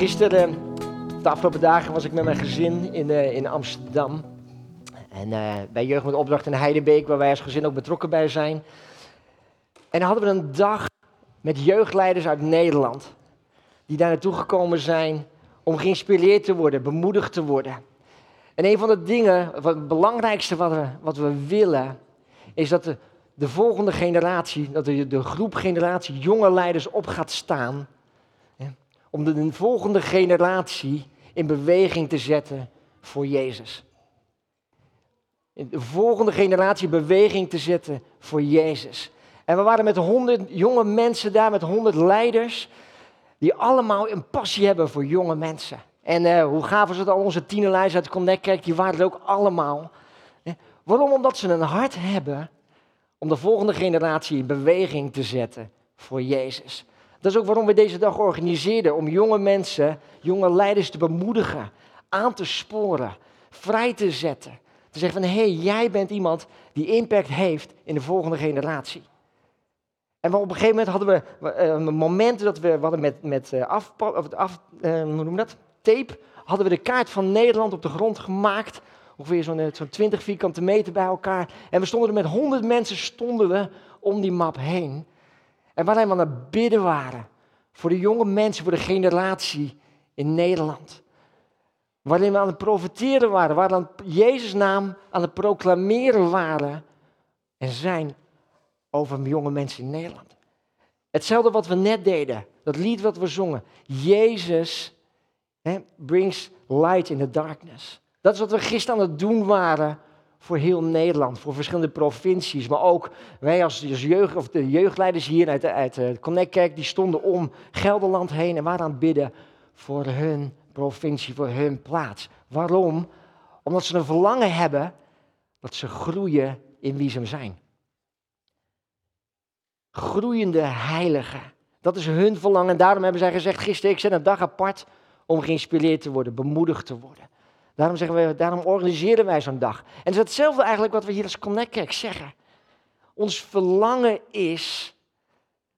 Gisteren, de afgelopen dagen, was ik met mijn gezin in, uh, in Amsterdam. En uh, bij Jeugd met Opdracht in Heidenbeek, waar wij als gezin ook betrokken bij zijn. En dan hadden we een dag met jeugdleiders uit Nederland. Die daar naartoe gekomen zijn om geïnspireerd te worden, bemoedigd te worden. En een van de dingen, het belangrijkste wat we, wat we willen, is dat de, de volgende generatie, dat de, de groep generatie jonge leiders op gaat staan om de volgende generatie in beweging te zetten voor Jezus. De volgende generatie in beweging te zetten voor Jezus. En we waren met honderd jonge mensen daar, met honderd leiders, die allemaal een passie hebben voor jonge mensen. En uh, hoe gaaf was het al, onze tienerleiders uit Connect die waren er ook allemaal. Waarom? Omdat ze een hart hebben om de volgende generatie in beweging te zetten voor Jezus. Dat is ook waarom we deze dag organiseerden, om jonge mensen, jonge leiders te bemoedigen, aan te sporen, vrij te zetten. Te zeggen van, hé, hey, jij bent iemand die impact heeft in de volgende generatie. En op een gegeven moment hadden we uh, momenten dat we, hadden met, met uh, af, of af uh, hoe noem dat? tape, hadden we de kaart van Nederland op de grond gemaakt. Ongeveer zo'n zo 20 vierkante meter bij elkaar. En we stonden er met 100 mensen stonden we om die map heen. En waar we aan het bidden waren voor de jonge mensen, voor de generatie in Nederland. Waarin we aan het profiteren waren, waar we aan Jezus' naam aan het proclameren waren en zijn over jonge mensen in Nederland. Hetzelfde wat we net deden, dat lied wat we zongen. Jezus brings light in the darkness. Dat is wat we gisteren aan het doen waren voor heel Nederland, voor verschillende provincies. Maar ook wij als, jeugd, of de jeugdleiders hier uit, uit de Connect die stonden om Gelderland heen en waren aan het bidden voor hun provincie, voor hun plaats. Waarom? Omdat ze een verlangen hebben dat ze groeien in wie ze zijn. Groeiende heiligen. Dat is hun verlangen. En daarom hebben zij gezegd gisteren, ik zet een dag apart om geïnspireerd te worden, bemoedigd te worden. Daarom, zeggen daarom organiseren wij zo'n dag. En het is hetzelfde eigenlijk wat we hier als Connect zeggen. Ons verlangen is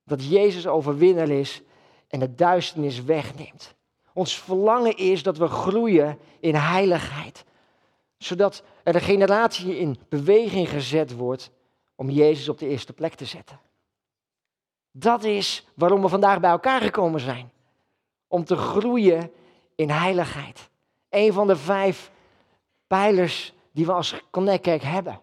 dat Jezus overwinnaar is en de duisternis wegneemt. Ons verlangen is dat we groeien in heiligheid. Zodat er een generatie in beweging gezet wordt om Jezus op de eerste plek te zetten. Dat is waarom we vandaag bij elkaar gekomen zijn. Om te groeien in heiligheid. Een van de vijf pijlers die we als Connect hebben.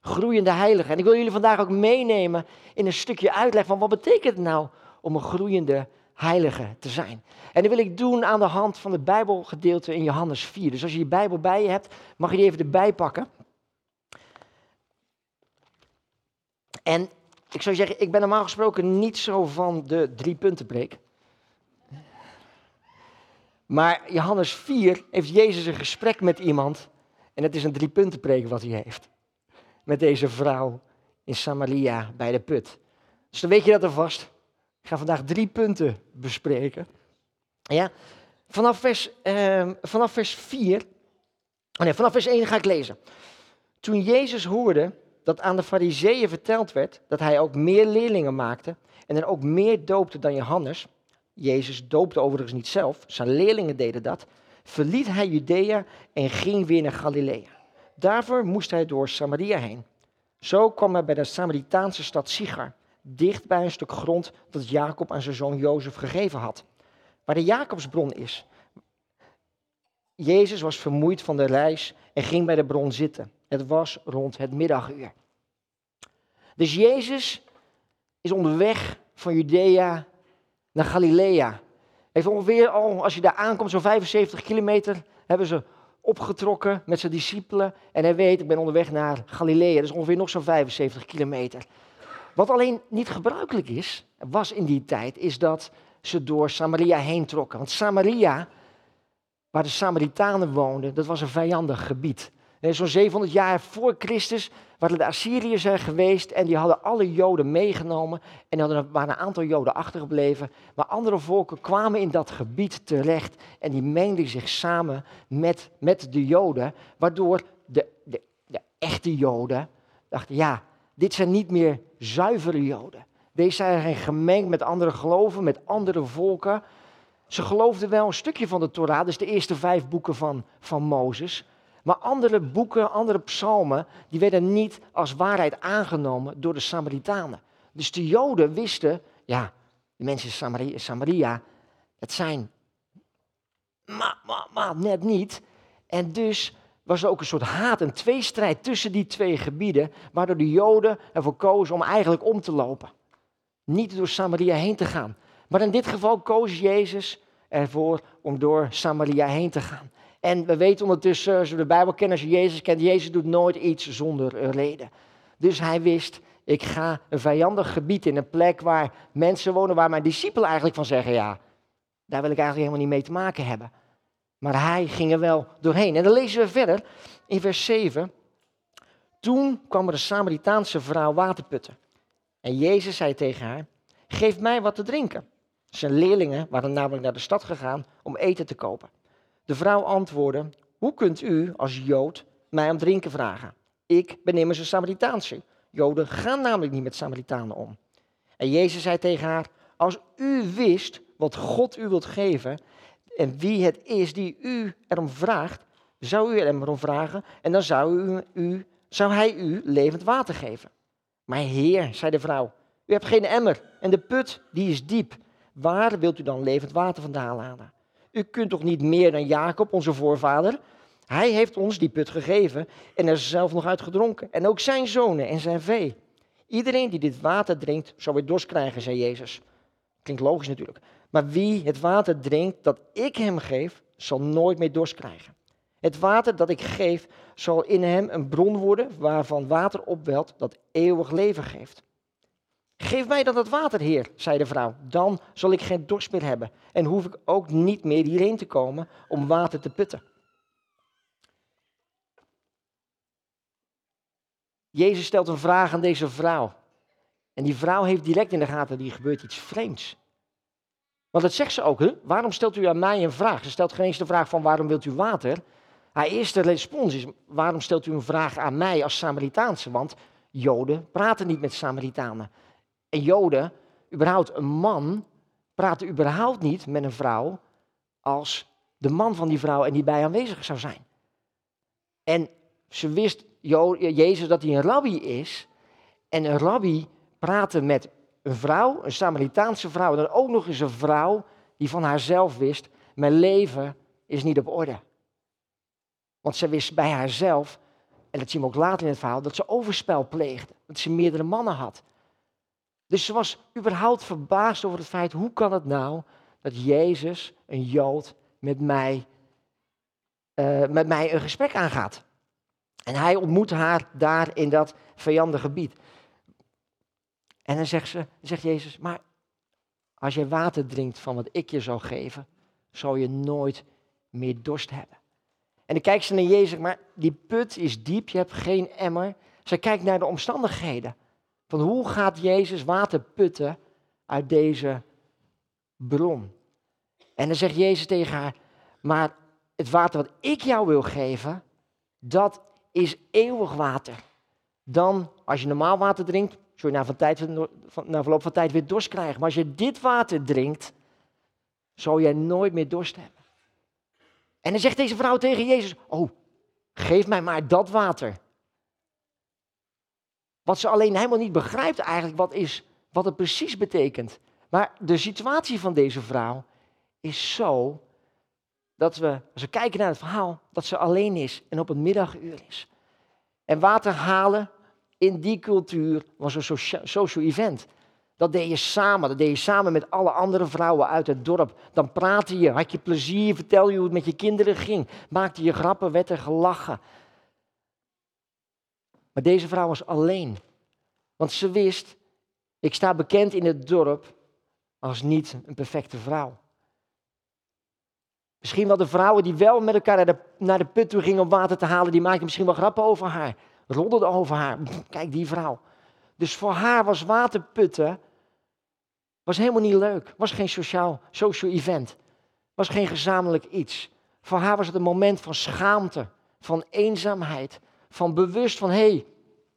Groeiende heiligen. En ik wil jullie vandaag ook meenemen in een stukje uitleg van wat betekent het nou om een groeiende heilige te zijn. En dat wil ik doen aan de hand van het Bijbelgedeelte in Johannes 4. Dus als je je Bijbel bij je hebt, mag je die even erbij pakken. En ik zou zeggen, ik ben normaal gesproken niet zo van de drie punten preek. Maar Johannes 4 heeft Jezus een gesprek met iemand. En het is een drie wat hij heeft. Met deze vrouw in Samaria bij de put. Dus dan weet je dat alvast. Ik ga vandaag drie punten bespreken. Ja? Vanaf, vers, eh, vanaf vers 4. Oh nee, vanaf vers 1 ga ik lezen. Toen Jezus hoorde dat aan de fariseeën verteld werd dat hij ook meer leerlingen maakte en er ook meer doopte dan Johannes, Jezus doopte overigens niet zelf, zijn leerlingen deden dat, verliet hij Judea en ging weer naar Galilea. Daarvoor moest hij door Samaria heen. Zo kwam hij bij de Samaritaanse stad Sigar, dicht bij een stuk grond dat Jacob aan zijn zoon Jozef gegeven had, waar de Jacobsbron is. Jezus was vermoeid van de reis en ging bij de bron zitten. Het was rond het middaguur. Dus Jezus is onderweg van Judea naar Galilea. Heeft ongeveer al, als je daar aankomt, zo'n 75 kilometer hebben ze opgetrokken met zijn discipelen. En hij weet, ik ben onderweg naar Galilea. Dat is ongeveer nog zo'n 75 kilometer. Wat alleen niet gebruikelijk is, was in die tijd, is dat ze door Samaria heen trokken. Want Samaria, waar de Samaritanen woonden, dat was een vijandig gebied. Zo'n 700 jaar voor Christus waren de Assyriërs er geweest en die hadden alle Joden meegenomen. En er waren een aantal Joden achtergebleven. Maar andere volken kwamen in dat gebied terecht en die mengden zich samen met, met de Joden. Waardoor de, de, de echte Joden dachten, ja, dit zijn niet meer zuivere Joden. Deze zijn gemengd met andere geloven, met andere volken. Ze geloofden wel een stukje van de Torah, dus de eerste vijf boeken van, van Mozes. Maar andere boeken, andere psalmen, die werden niet als waarheid aangenomen door de Samaritanen. Dus de Joden wisten, ja, de mensen in Samaria, Samaria het zijn maar, maar, maar net niet. En dus was er ook een soort haat, een tweestrijd tussen die twee gebieden, waardoor de Joden ervoor kozen om eigenlijk om te lopen. Niet door Samaria heen te gaan. Maar in dit geval koos Jezus ervoor om door Samaria heen te gaan. En we weten ondertussen, als we de Bijbel kennen, als je Jezus kent, Jezus doet nooit iets zonder reden. Dus hij wist, ik ga een vijandig gebied in, een plek waar mensen wonen, waar mijn discipelen eigenlijk van zeggen, ja, daar wil ik eigenlijk helemaal niet mee te maken hebben. Maar hij ging er wel doorheen. En dan lezen we verder in vers 7. Toen kwam er een Samaritaanse vrouw waterputten. En Jezus zei tegen haar, geef mij wat te drinken. Zijn leerlingen waren namelijk naar de stad gegaan om eten te kopen. De vrouw antwoordde, hoe kunt u als Jood mij om drinken vragen? Ik ben immers een Samaritaanse. Joden gaan namelijk niet met Samaritanen om. En Jezus zei tegen haar, als u wist wat God u wilt geven en wie het is die u erom vraagt, zou u erom vragen en dan zou, u, u, zou hij u levend water geven. Maar heer, zei de vrouw, u hebt geen emmer en de put die is diep. Waar wilt u dan levend water vandaan halen? U kunt toch niet meer dan Jacob, onze voorvader? Hij heeft ons die put gegeven en er zelf nog uit gedronken. En ook zijn zonen en zijn vee. Iedereen die dit water drinkt, zal weer dorst krijgen, zei Jezus. Klinkt logisch natuurlijk. Maar wie het water drinkt dat ik hem geef, zal nooit meer dorst krijgen. Het water dat ik geef, zal in hem een bron worden waarvan water opwelt dat eeuwig leven geeft. Geef mij dan dat water, Heer, zei de vrouw. Dan zal ik geen dorst meer hebben en hoef ik ook niet meer hierheen te komen om water te putten. Jezus stelt een vraag aan deze vrouw. En die vrouw heeft direct in de gaten, die gebeurt iets vreemds. Want dat zegt ze ook, hè? waarom stelt u aan mij een vraag? Ze stelt geen eens de vraag van waarom wilt u water? Haar eerste respons is, waarom stelt u een vraag aan mij als Samaritaanse? Want Joden praten niet met Samaritanen. En Joden, überhaupt een man, praatte überhaupt niet met een vrouw als de man van die vrouw en die bij aanwezig zou zijn. En ze wist Jezus dat hij een rabbi is. En een rabbi praatte met een vrouw, een Samaritaanse vrouw, en dan ook nog eens een vrouw die van haarzelf wist, mijn leven is niet op orde. Want ze wist bij haarzelf, en dat zien we ook later in het verhaal, dat ze overspel pleegde, dat ze meerdere mannen had. Dus ze was überhaupt verbaasd over het feit, hoe kan het nou dat Jezus, een Jood, met mij, uh, met mij een gesprek aangaat. En hij ontmoet haar daar in dat vijandige gebied. En dan zegt, ze, zegt Jezus, maar als je water drinkt van wat ik je zal geven, zal je nooit meer dorst hebben. En dan kijkt ze naar Jezus, maar die put is diep, je hebt geen emmer. Ze kijkt naar de omstandigheden. Van hoe gaat Jezus water putten uit deze bron? En dan zegt Jezus tegen haar, maar het water wat ik jou wil geven, dat is eeuwig water. Dan, als je normaal water drinkt, zul je na, van tijd, na verloop van tijd weer dorst krijgen. Maar als je dit water drinkt, zal jij nooit meer dorst hebben. En dan zegt deze vrouw tegen Jezus, oh, geef mij maar dat water. Wat ze alleen helemaal niet begrijpt eigenlijk, wat, is, wat het precies betekent. Maar de situatie van deze vrouw is zo dat we, als we kijken naar het verhaal, dat ze alleen is en op het middaguur is. En water halen in die cultuur was een social event. Dat deed je samen, dat deed je samen met alle andere vrouwen uit het dorp. Dan praatte je, had je plezier, vertelde je hoe het met je kinderen ging. Maakte je grappen, werd er gelachen. Maar deze vrouw was alleen. Want ze wist, ik sta bekend in het dorp als niet een perfecte vrouw. Misschien wel de vrouwen die wel met elkaar naar de, naar de put toe gingen om water te halen, die maakten misschien wel grappen over haar roddelde over haar. Kijk, die vrouw. Dus voor haar was waterputten was helemaal niet leuk. Was geen sociaal, social event. Was geen gezamenlijk iets. Voor haar was het een moment van schaamte, van eenzaamheid, van bewust van hé, hey,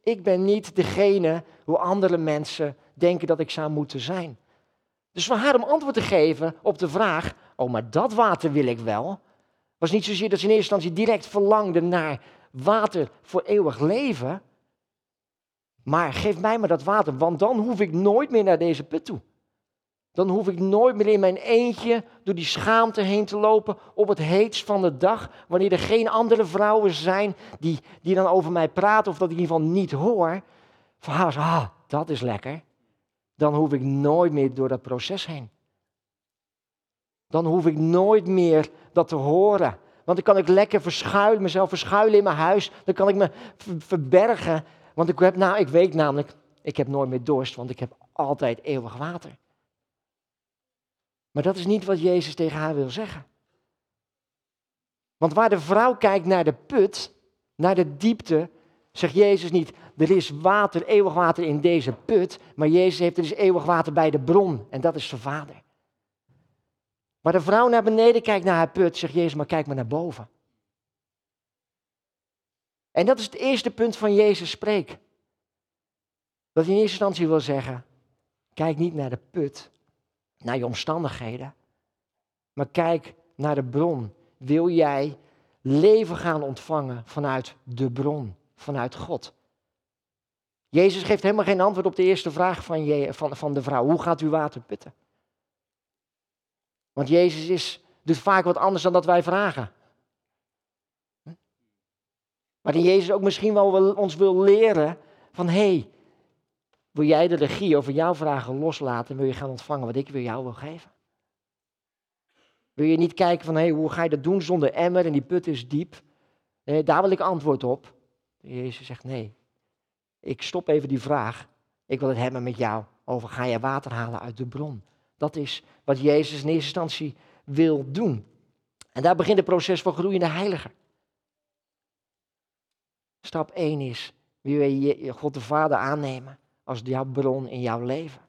ik ben niet degene hoe andere mensen denken dat ik zou moeten zijn. Dus voor haar om antwoord te geven op de vraag, oh, maar dat water wil ik wel. was niet zozeer dat ze in eerste instantie direct verlangde naar water voor eeuwig leven. Maar geef mij maar dat water, want dan hoef ik nooit meer naar deze put toe. Dan hoef ik nooit meer in mijn eentje door die schaamte heen te lopen op het heetst van de dag. Wanneer er geen andere vrouwen zijn die, die dan over mij praten of dat ik in ieder geval niet hoor. Van ah, dat is lekker. Dan hoef ik nooit meer door dat proces heen. Dan hoef ik nooit meer dat te horen. Want dan kan ik lekker verschuilen, mezelf verschuilen in mijn huis. Dan kan ik me verbergen. Want ik, heb, nou, ik weet namelijk, ik heb nooit meer dorst, want ik heb altijd eeuwig water. Maar dat is niet wat Jezus tegen haar wil zeggen. Want waar de vrouw kijkt naar de put, naar de diepte, zegt Jezus niet, er is water, eeuwig water in deze put, maar Jezus heeft er is eeuwig water bij de bron en dat is zijn vader. Waar de vrouw naar beneden kijkt naar haar put, zegt Jezus, maar kijk maar naar boven. En dat is het eerste punt van Jezus spreek. Dat hij in eerste instantie wil zeggen, kijk niet naar de put, naar je omstandigheden, maar kijk naar de bron. Wil jij leven gaan ontvangen vanuit de bron, vanuit God? Jezus geeft helemaal geen antwoord op de eerste vraag van, je, van, van de vrouw. Hoe gaat u water putten? Want Jezus is, doet vaak wat anders dan dat wij vragen. Maar die Jezus ook misschien wel ons wil leren van hé, hey, wil jij de regie over jouw vragen loslaten en wil je gaan ontvangen wat ik wil jou wil geven? Wil je niet kijken van hé, hoe ga je dat doen zonder emmer en die put is diep? Daar wil ik antwoord op. Jezus zegt nee, ik stop even die vraag. Ik wil het hebben met jou over ga je water halen uit de bron. Dat is wat Jezus in eerste instantie wil doen. En daar begint het proces van groeiende heiliger. Stap 1 is, wie wil je God de Vader aannemen als jouw bron in jouw leven?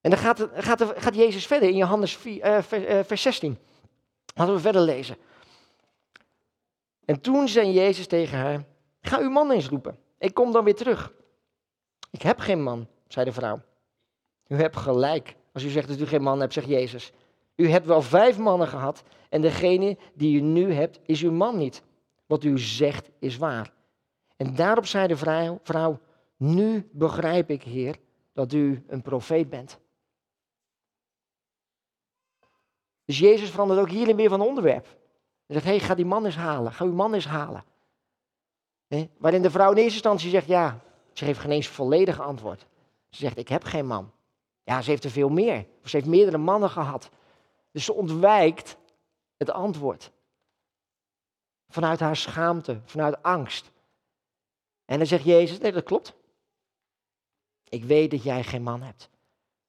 En dan gaat, gaat, gaat Jezus verder in Johannes 4, uh, vers 16. Laten we verder lezen. En toen zei Jezus tegen haar, ga uw man eens roepen. Ik kom dan weer terug. Ik heb geen man, zei de vrouw. U hebt gelijk. Als u zegt dat u geen man hebt, zegt Jezus. U hebt wel vijf mannen gehad en degene die u nu hebt is uw man niet. Wat u zegt is waar. En daarop zei de vrouw, vrouw nu begrijp ik, Heer, dat u een profeet bent. Dus Jezus verandert ook hierin weer van onderwerp. Hij zegt, hé, hey, ga die man eens halen, ga uw man eens halen. waarin de vrouw in eerste instantie zegt, ja, ze geeft geen eens volledig antwoord. Ze zegt, ik heb geen man. Ja, ze heeft er veel meer. Ze heeft meerdere mannen gehad. Dus ze ontwijkt het antwoord. Vanuit haar schaamte, vanuit angst. En dan zegt Jezus, nee dat klopt. Ik weet dat jij geen man hebt.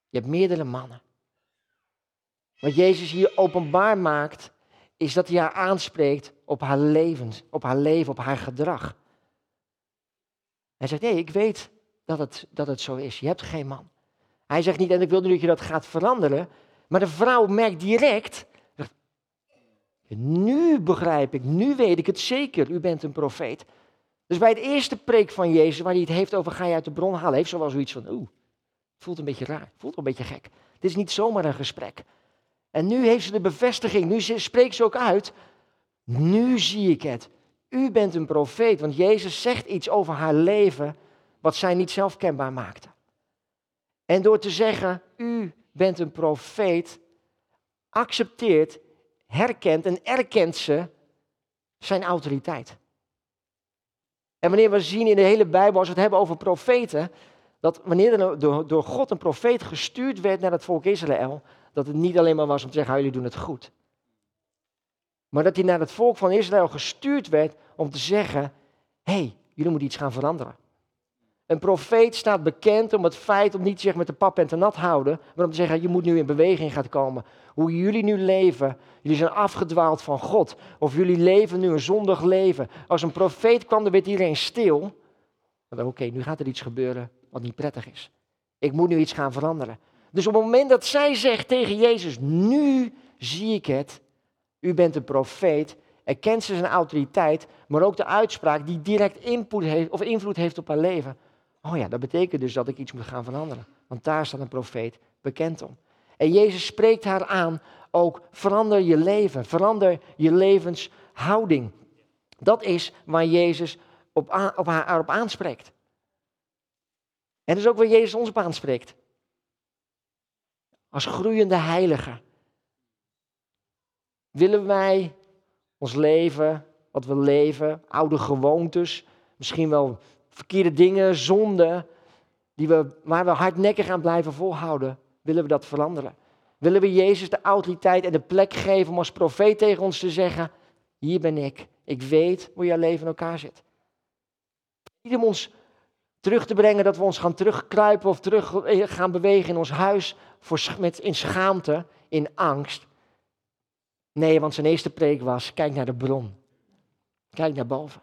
Je hebt meerdere mannen. Wat Jezus hier openbaar maakt, is dat hij haar aanspreekt op haar leven, op haar leven, op haar gedrag. Hij zegt, nee, ik weet dat het, dat het zo is. Je hebt geen man. Hij zegt niet, en ik wil niet dat je dat gaat veranderen. Maar de vrouw merkt direct, nu begrijp ik, nu weet ik het zeker, u bent een profeet. Dus bij het eerste preek van Jezus, waar hij het heeft over ga je uit de bron halen, heeft ze wel zoiets van, oeh, voelt een beetje raar, voelt een beetje gek. Dit is niet zomaar een gesprek. En nu heeft ze de bevestiging, nu spreekt ze ook uit, nu zie ik het. U bent een profeet, want Jezus zegt iets over haar leven wat zij niet zelf kenbaar maakte. En door te zeggen, u bent een profeet, accepteert, herkent en erkent ze zijn autoriteit. En wanneer we zien in de hele Bijbel, als we het hebben over profeten, dat wanneer er door, God een profeet gestuurd werd naar het volk Israël, dat het niet alleen maar was om te zeggen, jullie doen het goed. Maar dat hij naar het volk van Israël gestuurd werd om te zeggen, hé, hey, jullie moeten iets gaan veranderen. Een profeet staat bekend om het feit om niet zich met de pap en te nat houden, maar om te zeggen, je moet nu in beweging gaan komen. Hoe jullie nu leven, jullie zijn afgedwaald van God. Of jullie leven nu een zondig leven. Als een profeet kwam, dan werd iedereen stil. Oké, nu gaat er iets gebeuren wat niet prettig is. Ik moet nu iets gaan veranderen. Dus op het moment dat zij zegt tegen Jezus, nu zie ik het, u bent een profeet, erkent ze zijn autoriteit, maar ook de uitspraak die direct input heeft, of invloed heeft op haar leven. Oh ja, dat betekent dus dat ik iets moet gaan veranderen. Want daar staat een profeet bekend om. En Jezus spreekt haar aan, ook verander je leven, verander je levenshouding. Dat is waar Jezus op, op haar op aanspreekt. En dat is ook waar Jezus ons op aanspreekt. Als groeiende heilige. Willen wij ons leven, wat we leven, oude gewoontes, misschien wel verkeerde dingen, zonden, die we, waar we hardnekkig aan blijven volhouden, willen we dat veranderen? Willen we Jezus de autoriteit en de plek geven om als profeet tegen ons te zeggen, hier ben ik, ik weet hoe jouw leven in elkaar zit. Niet om ons terug te brengen dat we ons gaan terugkruipen of terug gaan bewegen in ons huis voor, met, in schaamte, in angst. Nee, want zijn eerste preek was, kijk naar de bron. Kijk naar boven.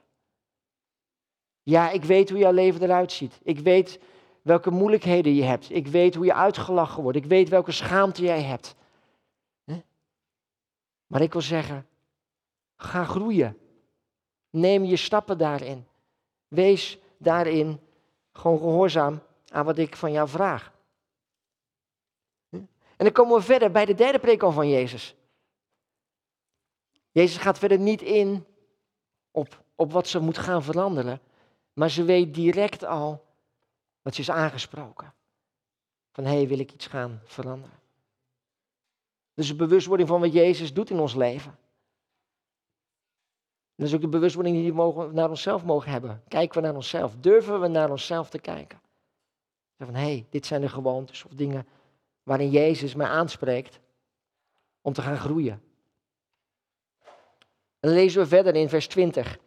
Ja, ik weet hoe jouw leven eruit ziet. Ik weet welke moeilijkheden je hebt. Ik weet hoe je uitgelachen wordt. Ik weet welke schaamte jij hebt. Maar ik wil zeggen, ga groeien. Neem je stappen daarin. Wees daarin gewoon gehoorzaam aan wat ik van jou vraag. En dan komen we verder bij de derde preek van Jezus. Jezus gaat verder niet in op, op wat ze moet gaan veranderen, maar ze weet direct al dat ze is aangesproken. Van hé, hey, wil ik iets gaan veranderen? Dus de bewustwording van wat Jezus doet in ons leven. dat is ook de bewustwording die we naar onszelf mogen hebben. Kijken we naar onszelf? Durven we naar onszelf te kijken? Van hé, hey, dit zijn de gewoontes of dingen waarin Jezus mij aanspreekt om te gaan groeien. En dan lezen we verder in vers 20.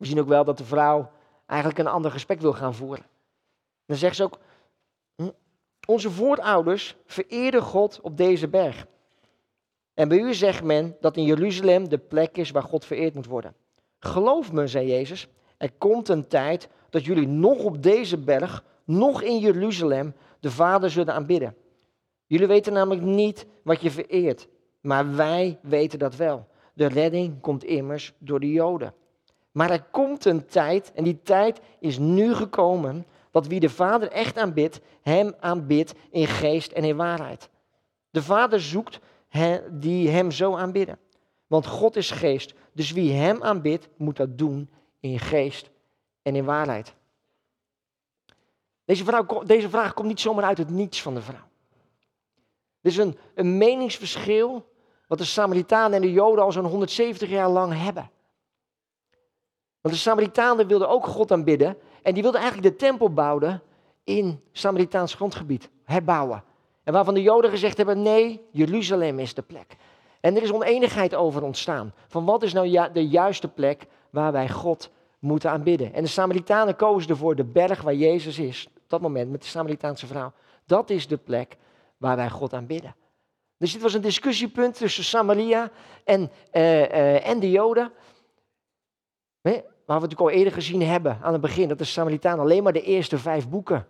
We zien ook wel dat de vrouw eigenlijk een ander gesprek wil gaan voeren. Dan zegt ze ook, hm, onze voorouders vereerden God op deze berg. En bij u zegt men dat in Jeruzalem de plek is waar God vereerd moet worden. Geloof me, zei Jezus, er komt een tijd dat jullie nog op deze berg, nog in Jeruzalem, de Vader zullen aanbidden. Jullie weten namelijk niet wat je vereert, maar wij weten dat wel. De redding komt immers door de Joden. Maar er komt een tijd, en die tijd is nu gekomen, dat wie de Vader echt aanbidt, hem aanbidt in geest en in waarheid. De Vader zoekt die hem zo aanbidden. Want God is geest, dus wie hem aanbidt, moet dat doen in geest en in waarheid. Deze, vrouw, deze vraag komt niet zomaar uit het niets van de vrouw. Dit is een, een meningsverschil wat de Samaritanen en de Joden al zo'n 170 jaar lang hebben. Want de Samaritanen wilden ook God aanbidden. En die wilden eigenlijk de tempel bouwen in Samaritaans grondgebied. Herbouwen. En waarvan de Joden gezegd hebben, nee, Jeruzalem is de plek. En er is oneenigheid over ontstaan. Van wat is nou de juiste plek waar wij God moeten aanbidden. En de Samaritanen kozen ervoor de berg waar Jezus is. Op dat moment met de Samaritaanse vrouw. Dat is de plek waar wij God aanbidden. Dus dit was een discussiepunt tussen Samaria en, uh, uh, en de Joden. Waar we natuurlijk al eerder gezien hebben aan het begin, dat de Samaritanen alleen maar de eerste vijf boeken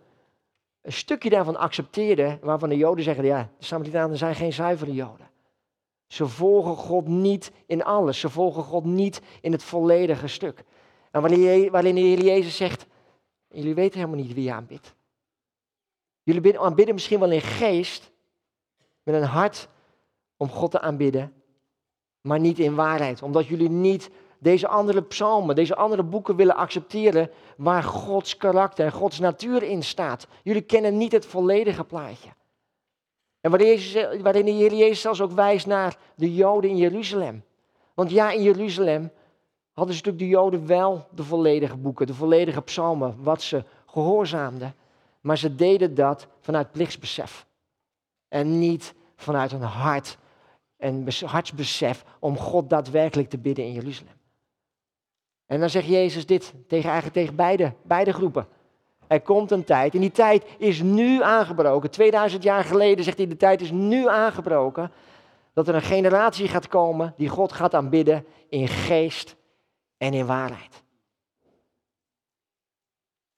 een stukje daarvan accepteerden, waarvan de Joden zeggen, ja, de Samaritanen zijn geen zuivere Joden. Ze volgen God niet in alles, ze volgen God niet in het volledige stuk. En de Heer Jezus zegt, jullie weten helemaal niet wie je aanbidt. Jullie aanbidden misschien wel in geest, met een hart om God te aanbidden, maar niet in waarheid. Omdat jullie niet deze andere psalmen, deze andere boeken willen accepteren waar Gods karakter en Gods natuur in staat. Jullie kennen niet het volledige plaatje. En waarin, Jezus, waarin de Heer Jezus zelfs ook wijst naar de Joden in Jeruzalem. Want ja, in Jeruzalem hadden ze natuurlijk de Joden wel de volledige boeken, de volledige psalmen, wat ze gehoorzaamden. Maar ze deden dat vanuit plichtsbesef. En niet vanuit een hart en hartsbesef om God daadwerkelijk te bidden in Jeruzalem. En dan zegt Jezus dit tegen, eigenlijk tegen beide, beide groepen. Er komt een tijd, en die tijd is nu aangebroken. 2000 jaar geleden zegt hij, de tijd is nu aangebroken. Dat er een generatie gaat komen die God gaat aanbidden in geest en in waarheid.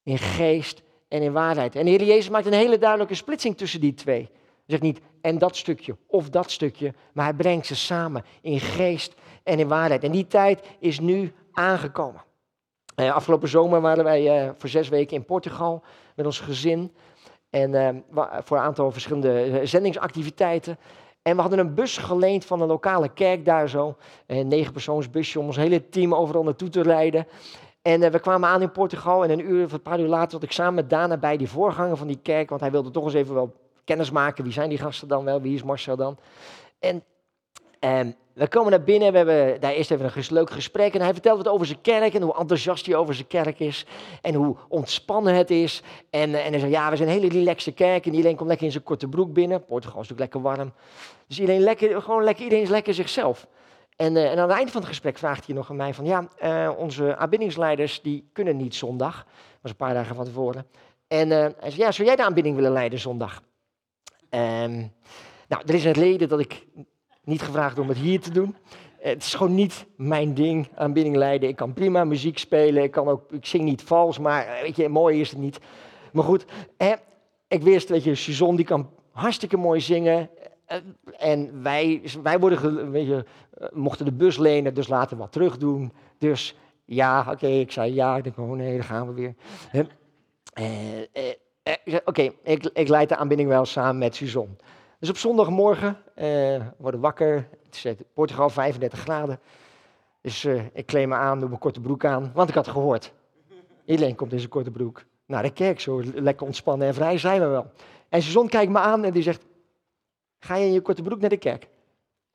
In geest en in waarheid. En de Heer Jezus maakt een hele duidelijke splitsing tussen die twee. Hij zegt niet en dat stukje of dat stukje, maar hij brengt ze samen in geest en in waarheid. En die tijd is nu aangekomen. Uh, afgelopen zomer waren wij uh, voor zes weken in Portugal met ons gezin. En eh, voor een aantal verschillende eh, zendingsactiviteiten. En we hadden een bus geleend van een lokale kerk daar zo. Een negenpersoonsbusje om ons hele team overal naartoe te rijden. En eh, we kwamen aan in Portugal en een uur of een paar uur later zat ik samen met Dana bij die voorganger van die kerk. Want hij wilde toch eens even wel kennis maken. Wie zijn die gasten dan wel? Wie is Marcel dan? En ehm, we komen naar binnen, we hebben daar eerst even een leuk gesprek. En hij vertelt wat over zijn kerk en hoe enthousiast hij over zijn kerk is. En hoe ontspannen het is. En, eh, en hij zegt, ja, we zijn een hele relaxe kerk. En iedereen komt lekker in zijn korte broek binnen. Portugal is natuurlijk lekker warm. Dus iedereen, lekker, gewoon lekker, iedereen is lekker zichzelf. En, eh, en aan het eind van het gesprek vraagt hij nog aan mij van, ja, eh, onze aanbiddingsleiders die kunnen niet zondag. Dat was een paar dagen van tevoren. En hij zei, ja, zou jij de aanbidding willen leiden zondag? Ehm, nou, er is een reden dat ik niet gevraagd om het hier te doen. Eh, Het is gewoon niet mijn ding, aanbidding leiden. Ik kan prima muziek spelen, ik, kan ook, ik zing niet vals, maar eh, weet je, mooi is het niet. Maar goed, ik wist, weet je, Suzanne die kan hartstikke mooi zingen. Eh, En wij, wij worden, weet je, mochten de bus lenen, dus laten we wat terug doen. Dus ja, oké, ik zei ja. Ik denk, oh nee, daar gaan we weer. Oké, ik, ik leid de aanbidding wel samen met Suzanne. Dus op zondagmorgen eh, worden wakker. Het is Portugal 35 graden. Dus eh, ik kleed me aan, doe mijn korte broek aan, want ik had gehoord. Iedereen komt in zijn korte broek naar de kerk, zo lekker ontspannen en vrij zijn we wel. En Suzanne kijkt me aan en die zegt, ga je in je korte broek naar de kerk? Ik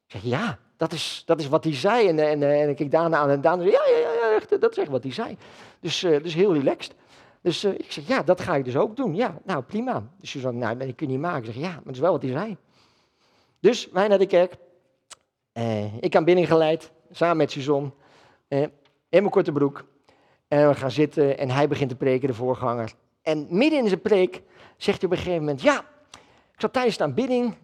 zeg, ja, dat is, dat is wat hij zei. En, en, en ik keek Daan aan en Daan zei, ja, ja, ja, dat is echt wat hij zei. Dus, eh, dus heel relaxed. Dus eh, ik zeg, ja, dat ga ik dus ook doen. Ja, nou, prima. Dus Suzanne, nou, dat kun je niet maken. Ik zeg, ja, maar het is wel wat hij zei. Dus wij naar de kerk. Eh, ik aan binnen geleid, samen met Suzanne. eh, in mijn korte broek. En we gaan zitten en hij begint te preken, de voorganger. En midden in zijn preek zegt hij op een gegeven moment, ja, ik zat tijdens de aanbidding,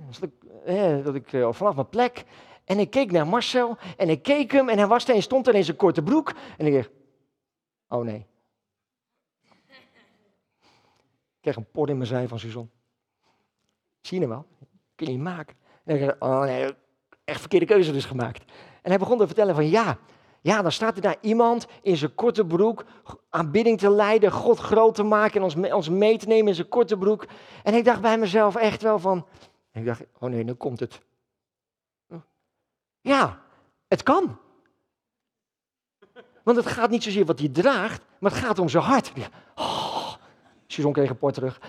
dat ik eh, vanaf mijn plek, en ik keek naar Marcel, en ik keek hem, en hij was en stond er in zijn korte broek. En ik dacht, oh nee. Ik kreeg een por in mijn zij van Suzanne. Zie je hem wel? Kun je niet maken. En ik dacht, oh nee, echt verkeerde keuze dus gemaakt. En hij begon te vertellen van ja, ja, dan staat er daar iemand in zijn korte broek aanbidding te leiden, God groot te maken en ons, me- ons mee te nemen in zijn korte broek. En ik dacht bij mezelf echt wel van, ik dacht, oh nee, nu komt het. Ja, het kan. Want het gaat niet zozeer wat hij draagt, maar het gaat om zijn hart. Oh, Suzanne kreeg een port terug.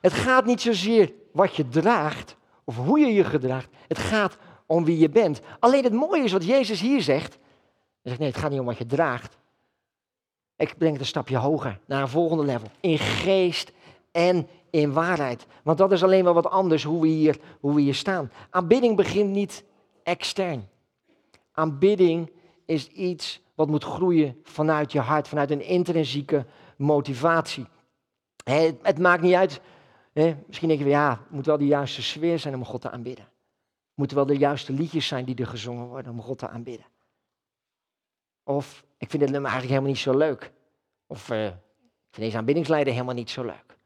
Het gaat niet zozeer wat je draagt of hoe je je gedraagt. Het gaat om wie je bent. Alleen het mooie is wat Jezus hier zegt. Hij zegt nee, het gaat niet om wat je draagt. Ik breng het een stapje hoger, naar een volgende level. In geest en in waarheid. Want dat is alleen wel wat anders hoe we hier, hoe we hier staan. Aanbidding begint niet extern. Aanbidding is iets wat moet groeien vanuit je hart, vanuit een intrinsieke motivatie. Het, maakt niet uit. misschien denk je, ja, het moet wel de juiste sfeer zijn om God te aanbidden. Het moeten wel de juiste liedjes zijn die er gezongen worden om God te aanbidden. Of ik vind het nummer eigenlijk helemaal niet zo leuk. Of eh, ik vind deze aanbiddingsleider helemaal niet zo leuk.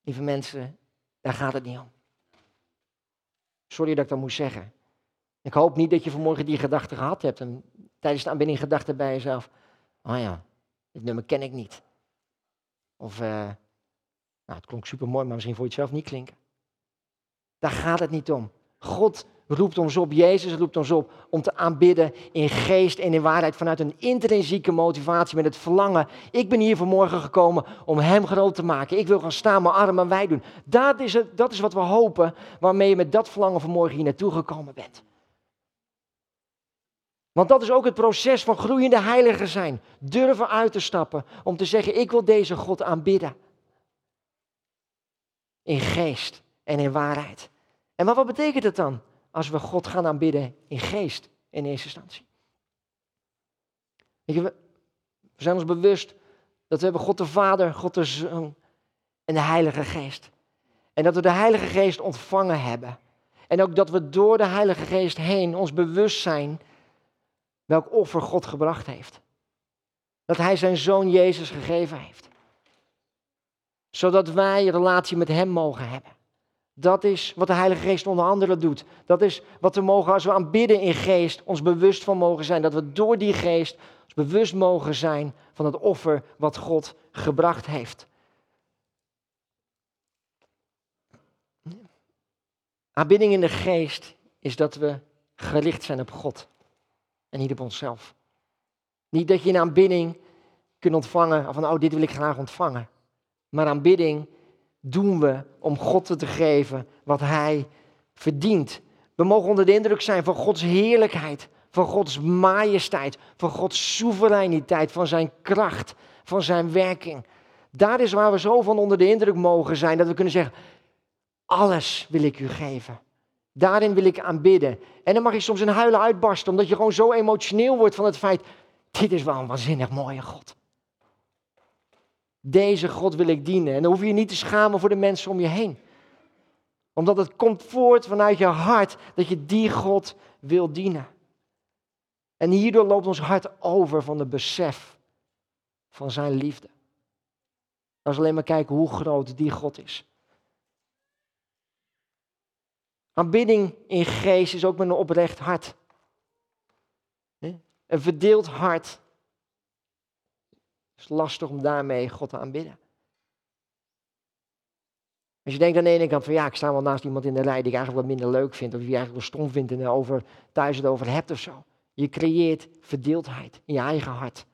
Lieve mensen, daar gaat het niet om. Sorry dat ik dat moest zeggen. Ik hoop niet dat je vanmorgen die gedachte gehad hebt en tijdens de aanbidding gedachte bij jezelf. Oh ja, dit nummer ken ik niet. Of, eh, nou het klonk super mooi, maar misschien vond je het zelf niet klinken. Daar gaat het niet om. God roept ons op, Jezus roept ons op om te aanbidden in geest en in waarheid vanuit een intrinsieke motivatie met het verlangen. Ik ben hier vanmorgen gekomen om Hem groot te maken. Ik wil gaan staan, mijn armen wijd doen. Dat is, het, dat is wat we hopen, waarmee je met dat verlangen vanmorgen hier naartoe gekomen bent. Want dat is ook het proces van groeiende heiligen zijn. Durven uit te stappen om te zeggen, ik wil deze God aanbidden. In geest en in waarheid. En maar wat betekent het dan als we God gaan aanbidden in geest in eerste instantie? We zijn ons bewust dat we hebben God de Vader, God de Zoon en de Heilige Geest. En dat we de Heilige Geest ontvangen hebben. En ook dat we door de Heilige Geest heen ons bewust zijn welk offer God gebracht heeft. Dat Hij zijn Zoon Jezus gegeven heeft. Zodat wij een relatie met Hem mogen hebben. Dat is wat de Heilige Geest onder andere doet. Dat is wat we mogen als we aanbidden in geest, ons bewust van mogen zijn. Dat we door die geest Ons bewust mogen zijn van het offer wat God gebracht heeft. Aanbidding in de geest is dat we gericht zijn op God en niet op onszelf. Niet dat je een aanbidding kunt ontvangen van, oh, dit wil ik graag ontvangen. Maar aanbidding doen we om God te geven wat Hij verdient. We mogen onder de indruk zijn van Gods heerlijkheid, van Gods majesteit, van Gods soevereiniteit, van Zijn kracht, van Zijn werking. Daar is waar we zo van onder de indruk mogen zijn dat we kunnen zeggen, alles wil ik u geven. Daarin wil ik aanbidden. En dan mag je soms een huilen uitbarsten, omdat je gewoon zo emotioneel wordt van het feit, dit is wel een waanzinnig mooie God. Deze God wil ik dienen. En dan hoef je je niet te schamen voor de mensen om je heen. Omdat het komt voort vanuit je hart dat je die God wil dienen. En hierdoor loopt ons hart over van het besef van zijn liefde. Als we alleen maar kijken hoe groot die God is. Aanbidding in geest is ook met een oprecht hart. Een verdeeld hart. Het is lastig om daarmee God te aanbidden. Als je denkt aan de ene kant van ja, ik sta wel naast iemand in de rij die ik eigenlijk wat minder leuk vind, of die je eigenlijk wel stom vindt en over, thuis het over hebt of zo. Je creëert verdeeldheid in je eigen hart.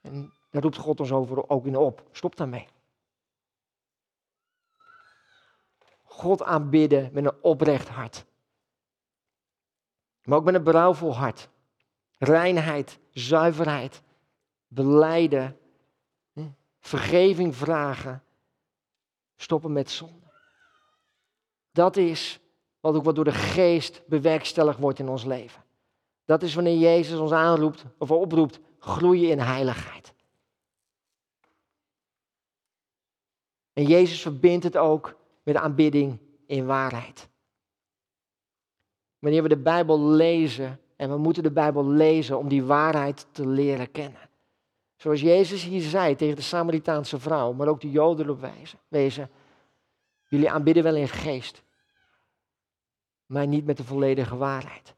En daar roept God ons over ook in op. Stop daarmee. God aanbidden met een oprecht hart. Maar ook met een berouwvol hart. Reinheid, zuiverheid, beleiden, vergeving vragen, stoppen met zonde. Dat is wat ook wat door de geest bewerkstelligd wordt in ons leven. Dat is wanneer Jezus ons aanroept of oproept, groeien in heiligheid. En Jezus verbindt het ook met aanbidding in waarheid. Wanneer we de Bijbel lezen, en we moeten de Bijbel lezen om die waarheid te leren kennen. Zoals Jezus hier zei tegen de Samaritaanse vrouw, maar ook de Joden op wezen. Jullie aanbidden wel in geest, maar niet met de volledige waarheid.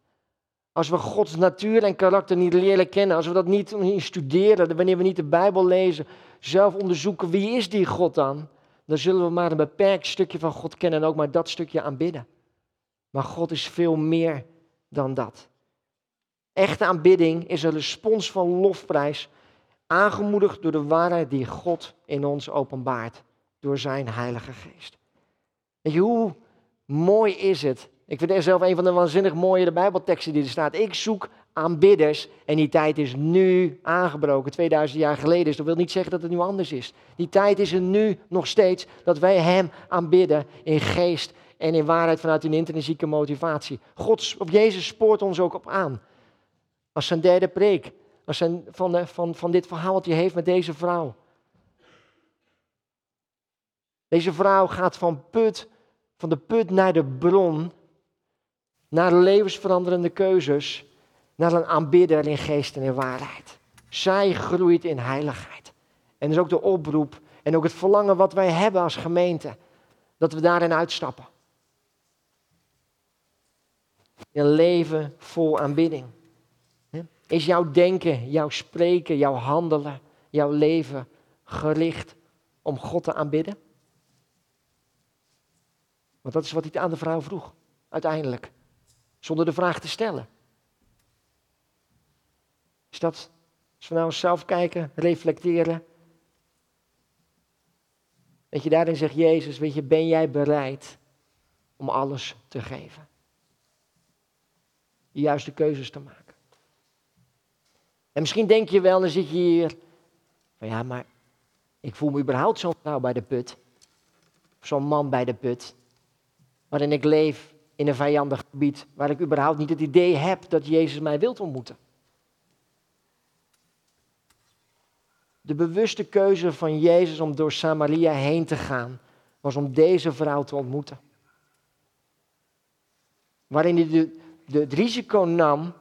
Als we Gods natuur en karakter niet leren kennen, als we dat niet studeren, wanneer we niet de Bijbel lezen, zelf onderzoeken wie is die God dan, dan zullen we maar een beperkt stukje van God kennen en ook maar dat stukje aanbidden. Maar God is veel meer dan dat. Echte aanbidding is een respons van lofprijs, aangemoedigd door de waarheid die God in ons openbaart, door zijn Heilige Geest. Weet je, hoe mooi is het? Ik vind er zelf een van de waanzinnig mooie Bijbelteksten die er staat. Ik zoek aanbidders en die tijd is nu aangebroken. 2000 jaar geleden is. Dat wil niet zeggen dat het nu anders is. Die tijd is er nu nog steeds dat wij Hem aanbidden in geest en in waarheid vanuit een intrinsieke motivatie. God, op Jezus spoort ons ook op aan. Als zijn derde preek. Als zijn, van, van, van dit verhaal wat hij heeft met deze vrouw. Deze vrouw gaat van, put, van de put naar de bron. Naar levensveranderende keuzes naar een aanbidder in geest en in waarheid. Zij groeit in heiligheid. En is ook de oproep en ook het verlangen wat wij hebben als gemeente, dat we daarin uitstappen. Een leven vol aanbidding. Is jouw denken, jouw spreken, jouw handelen, jouw leven gericht om God te aanbidden? Want dat is wat hij aan de vrouw vroeg, uiteindelijk. Zonder de vraag te stellen. Is dat, als we nou zelf kijken, reflecteren. Dat je daarin zegt, Jezus, weet je, ben jij bereid om alles te geven? De juiste keuzes te maken. En misschien denk je wel, dan zit je hier, van ja, maar ik voel me überhaupt zo'n vrouw bij de put. Zo'n man bij de put. Waarin ik leef in een vijandig gebied, waar ik überhaupt niet het idee heb dat Jezus mij wilt ontmoeten. De bewuste keuze van Jezus om door Samaria heen te gaan, was om deze vrouw te ontmoeten. Waarin hij de, het risico nam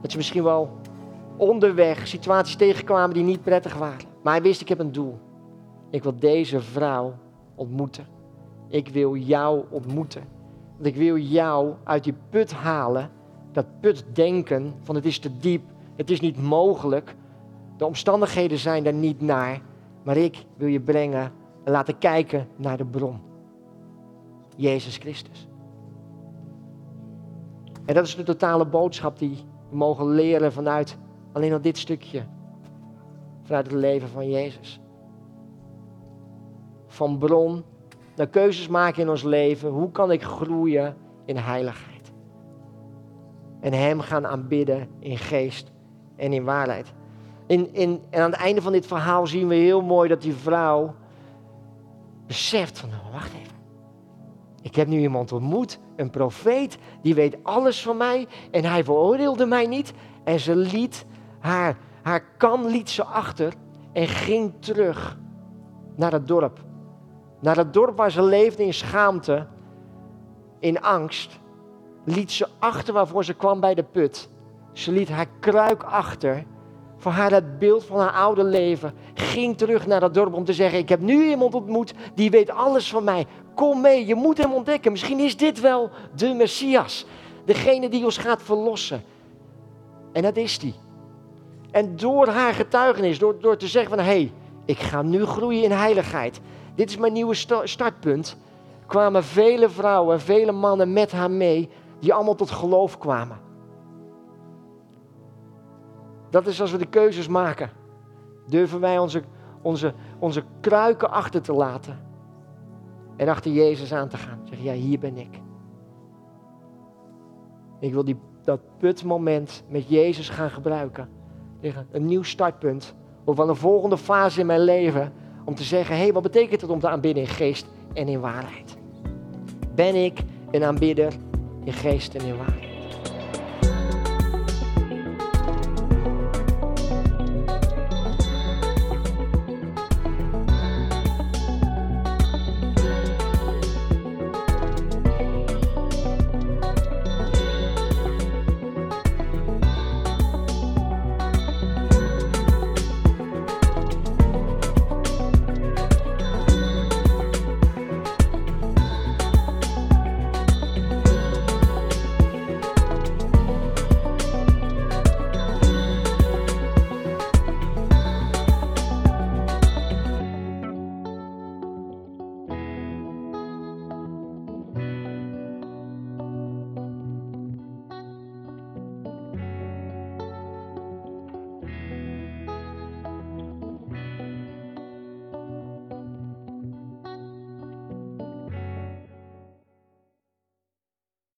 dat ze misschien wel onderweg situaties tegenkwamen die niet prettig waren. Maar hij wist, ik heb een doel. Ik wil deze vrouw ontmoeten. Ik wil jou ontmoeten. Want ik wil jou uit die put halen dat putdenken van het is te diep, het is niet mogelijk. De omstandigheden zijn er niet naar, maar ik wil je brengen en laten kijken naar de bron. Jezus Christus. En dat is de totale boodschap die we mogen leren vanuit alleen al dit stukje. Vanuit het leven van Jezus. Van bron naar keuzes maken in ons leven. Hoe kan ik groeien in heiligheid? En Hem gaan aanbidden in geest en in waarheid. En aan het einde van dit verhaal zien we heel mooi dat die vrouw beseft van, nou, wacht even. Ik heb nu iemand ontmoet, een profeet, die weet alles van mij en hij veroordeelde mij niet. En ze liet haar, haar kan liet ze achter en ging terug naar het dorp. Naar het dorp waar ze leefde in schaamte, in angst. Liet ze achter waarvoor ze kwam bij de put. Ze liet haar kruik achter. Voor haar het beeld van haar oude leven. Ging terug naar dat dorp om te zeggen: Ik heb nu iemand ontmoet die weet alles van mij. Kom mee, je moet hem ontdekken. Misschien is dit wel de Messias. Degene die ons gaat verlossen. En dat is die. En door haar getuigenis, door, door te zeggen van hé, hey, ik ga nu groeien in heiligheid. Dit is mijn nieuwe startpunt. Kwamen vele vrouwen, vele mannen met haar mee, die allemaal tot geloof kwamen. Dat is als we de keuzes maken. Durven wij onze, onze, onze kruiken achter te laten. En achter Jezus aan te gaan. Zeg, ja, hier ben ik. Ik wil die, dat putmoment met Jezus gaan gebruiken. Een nieuw startpunt. Of van een volgende fase in mijn leven. Om te zeggen, hé, hey, wat betekent het om te aanbidden in geest en in waarheid? Ben ik een aanbidder in geest en in waarheid?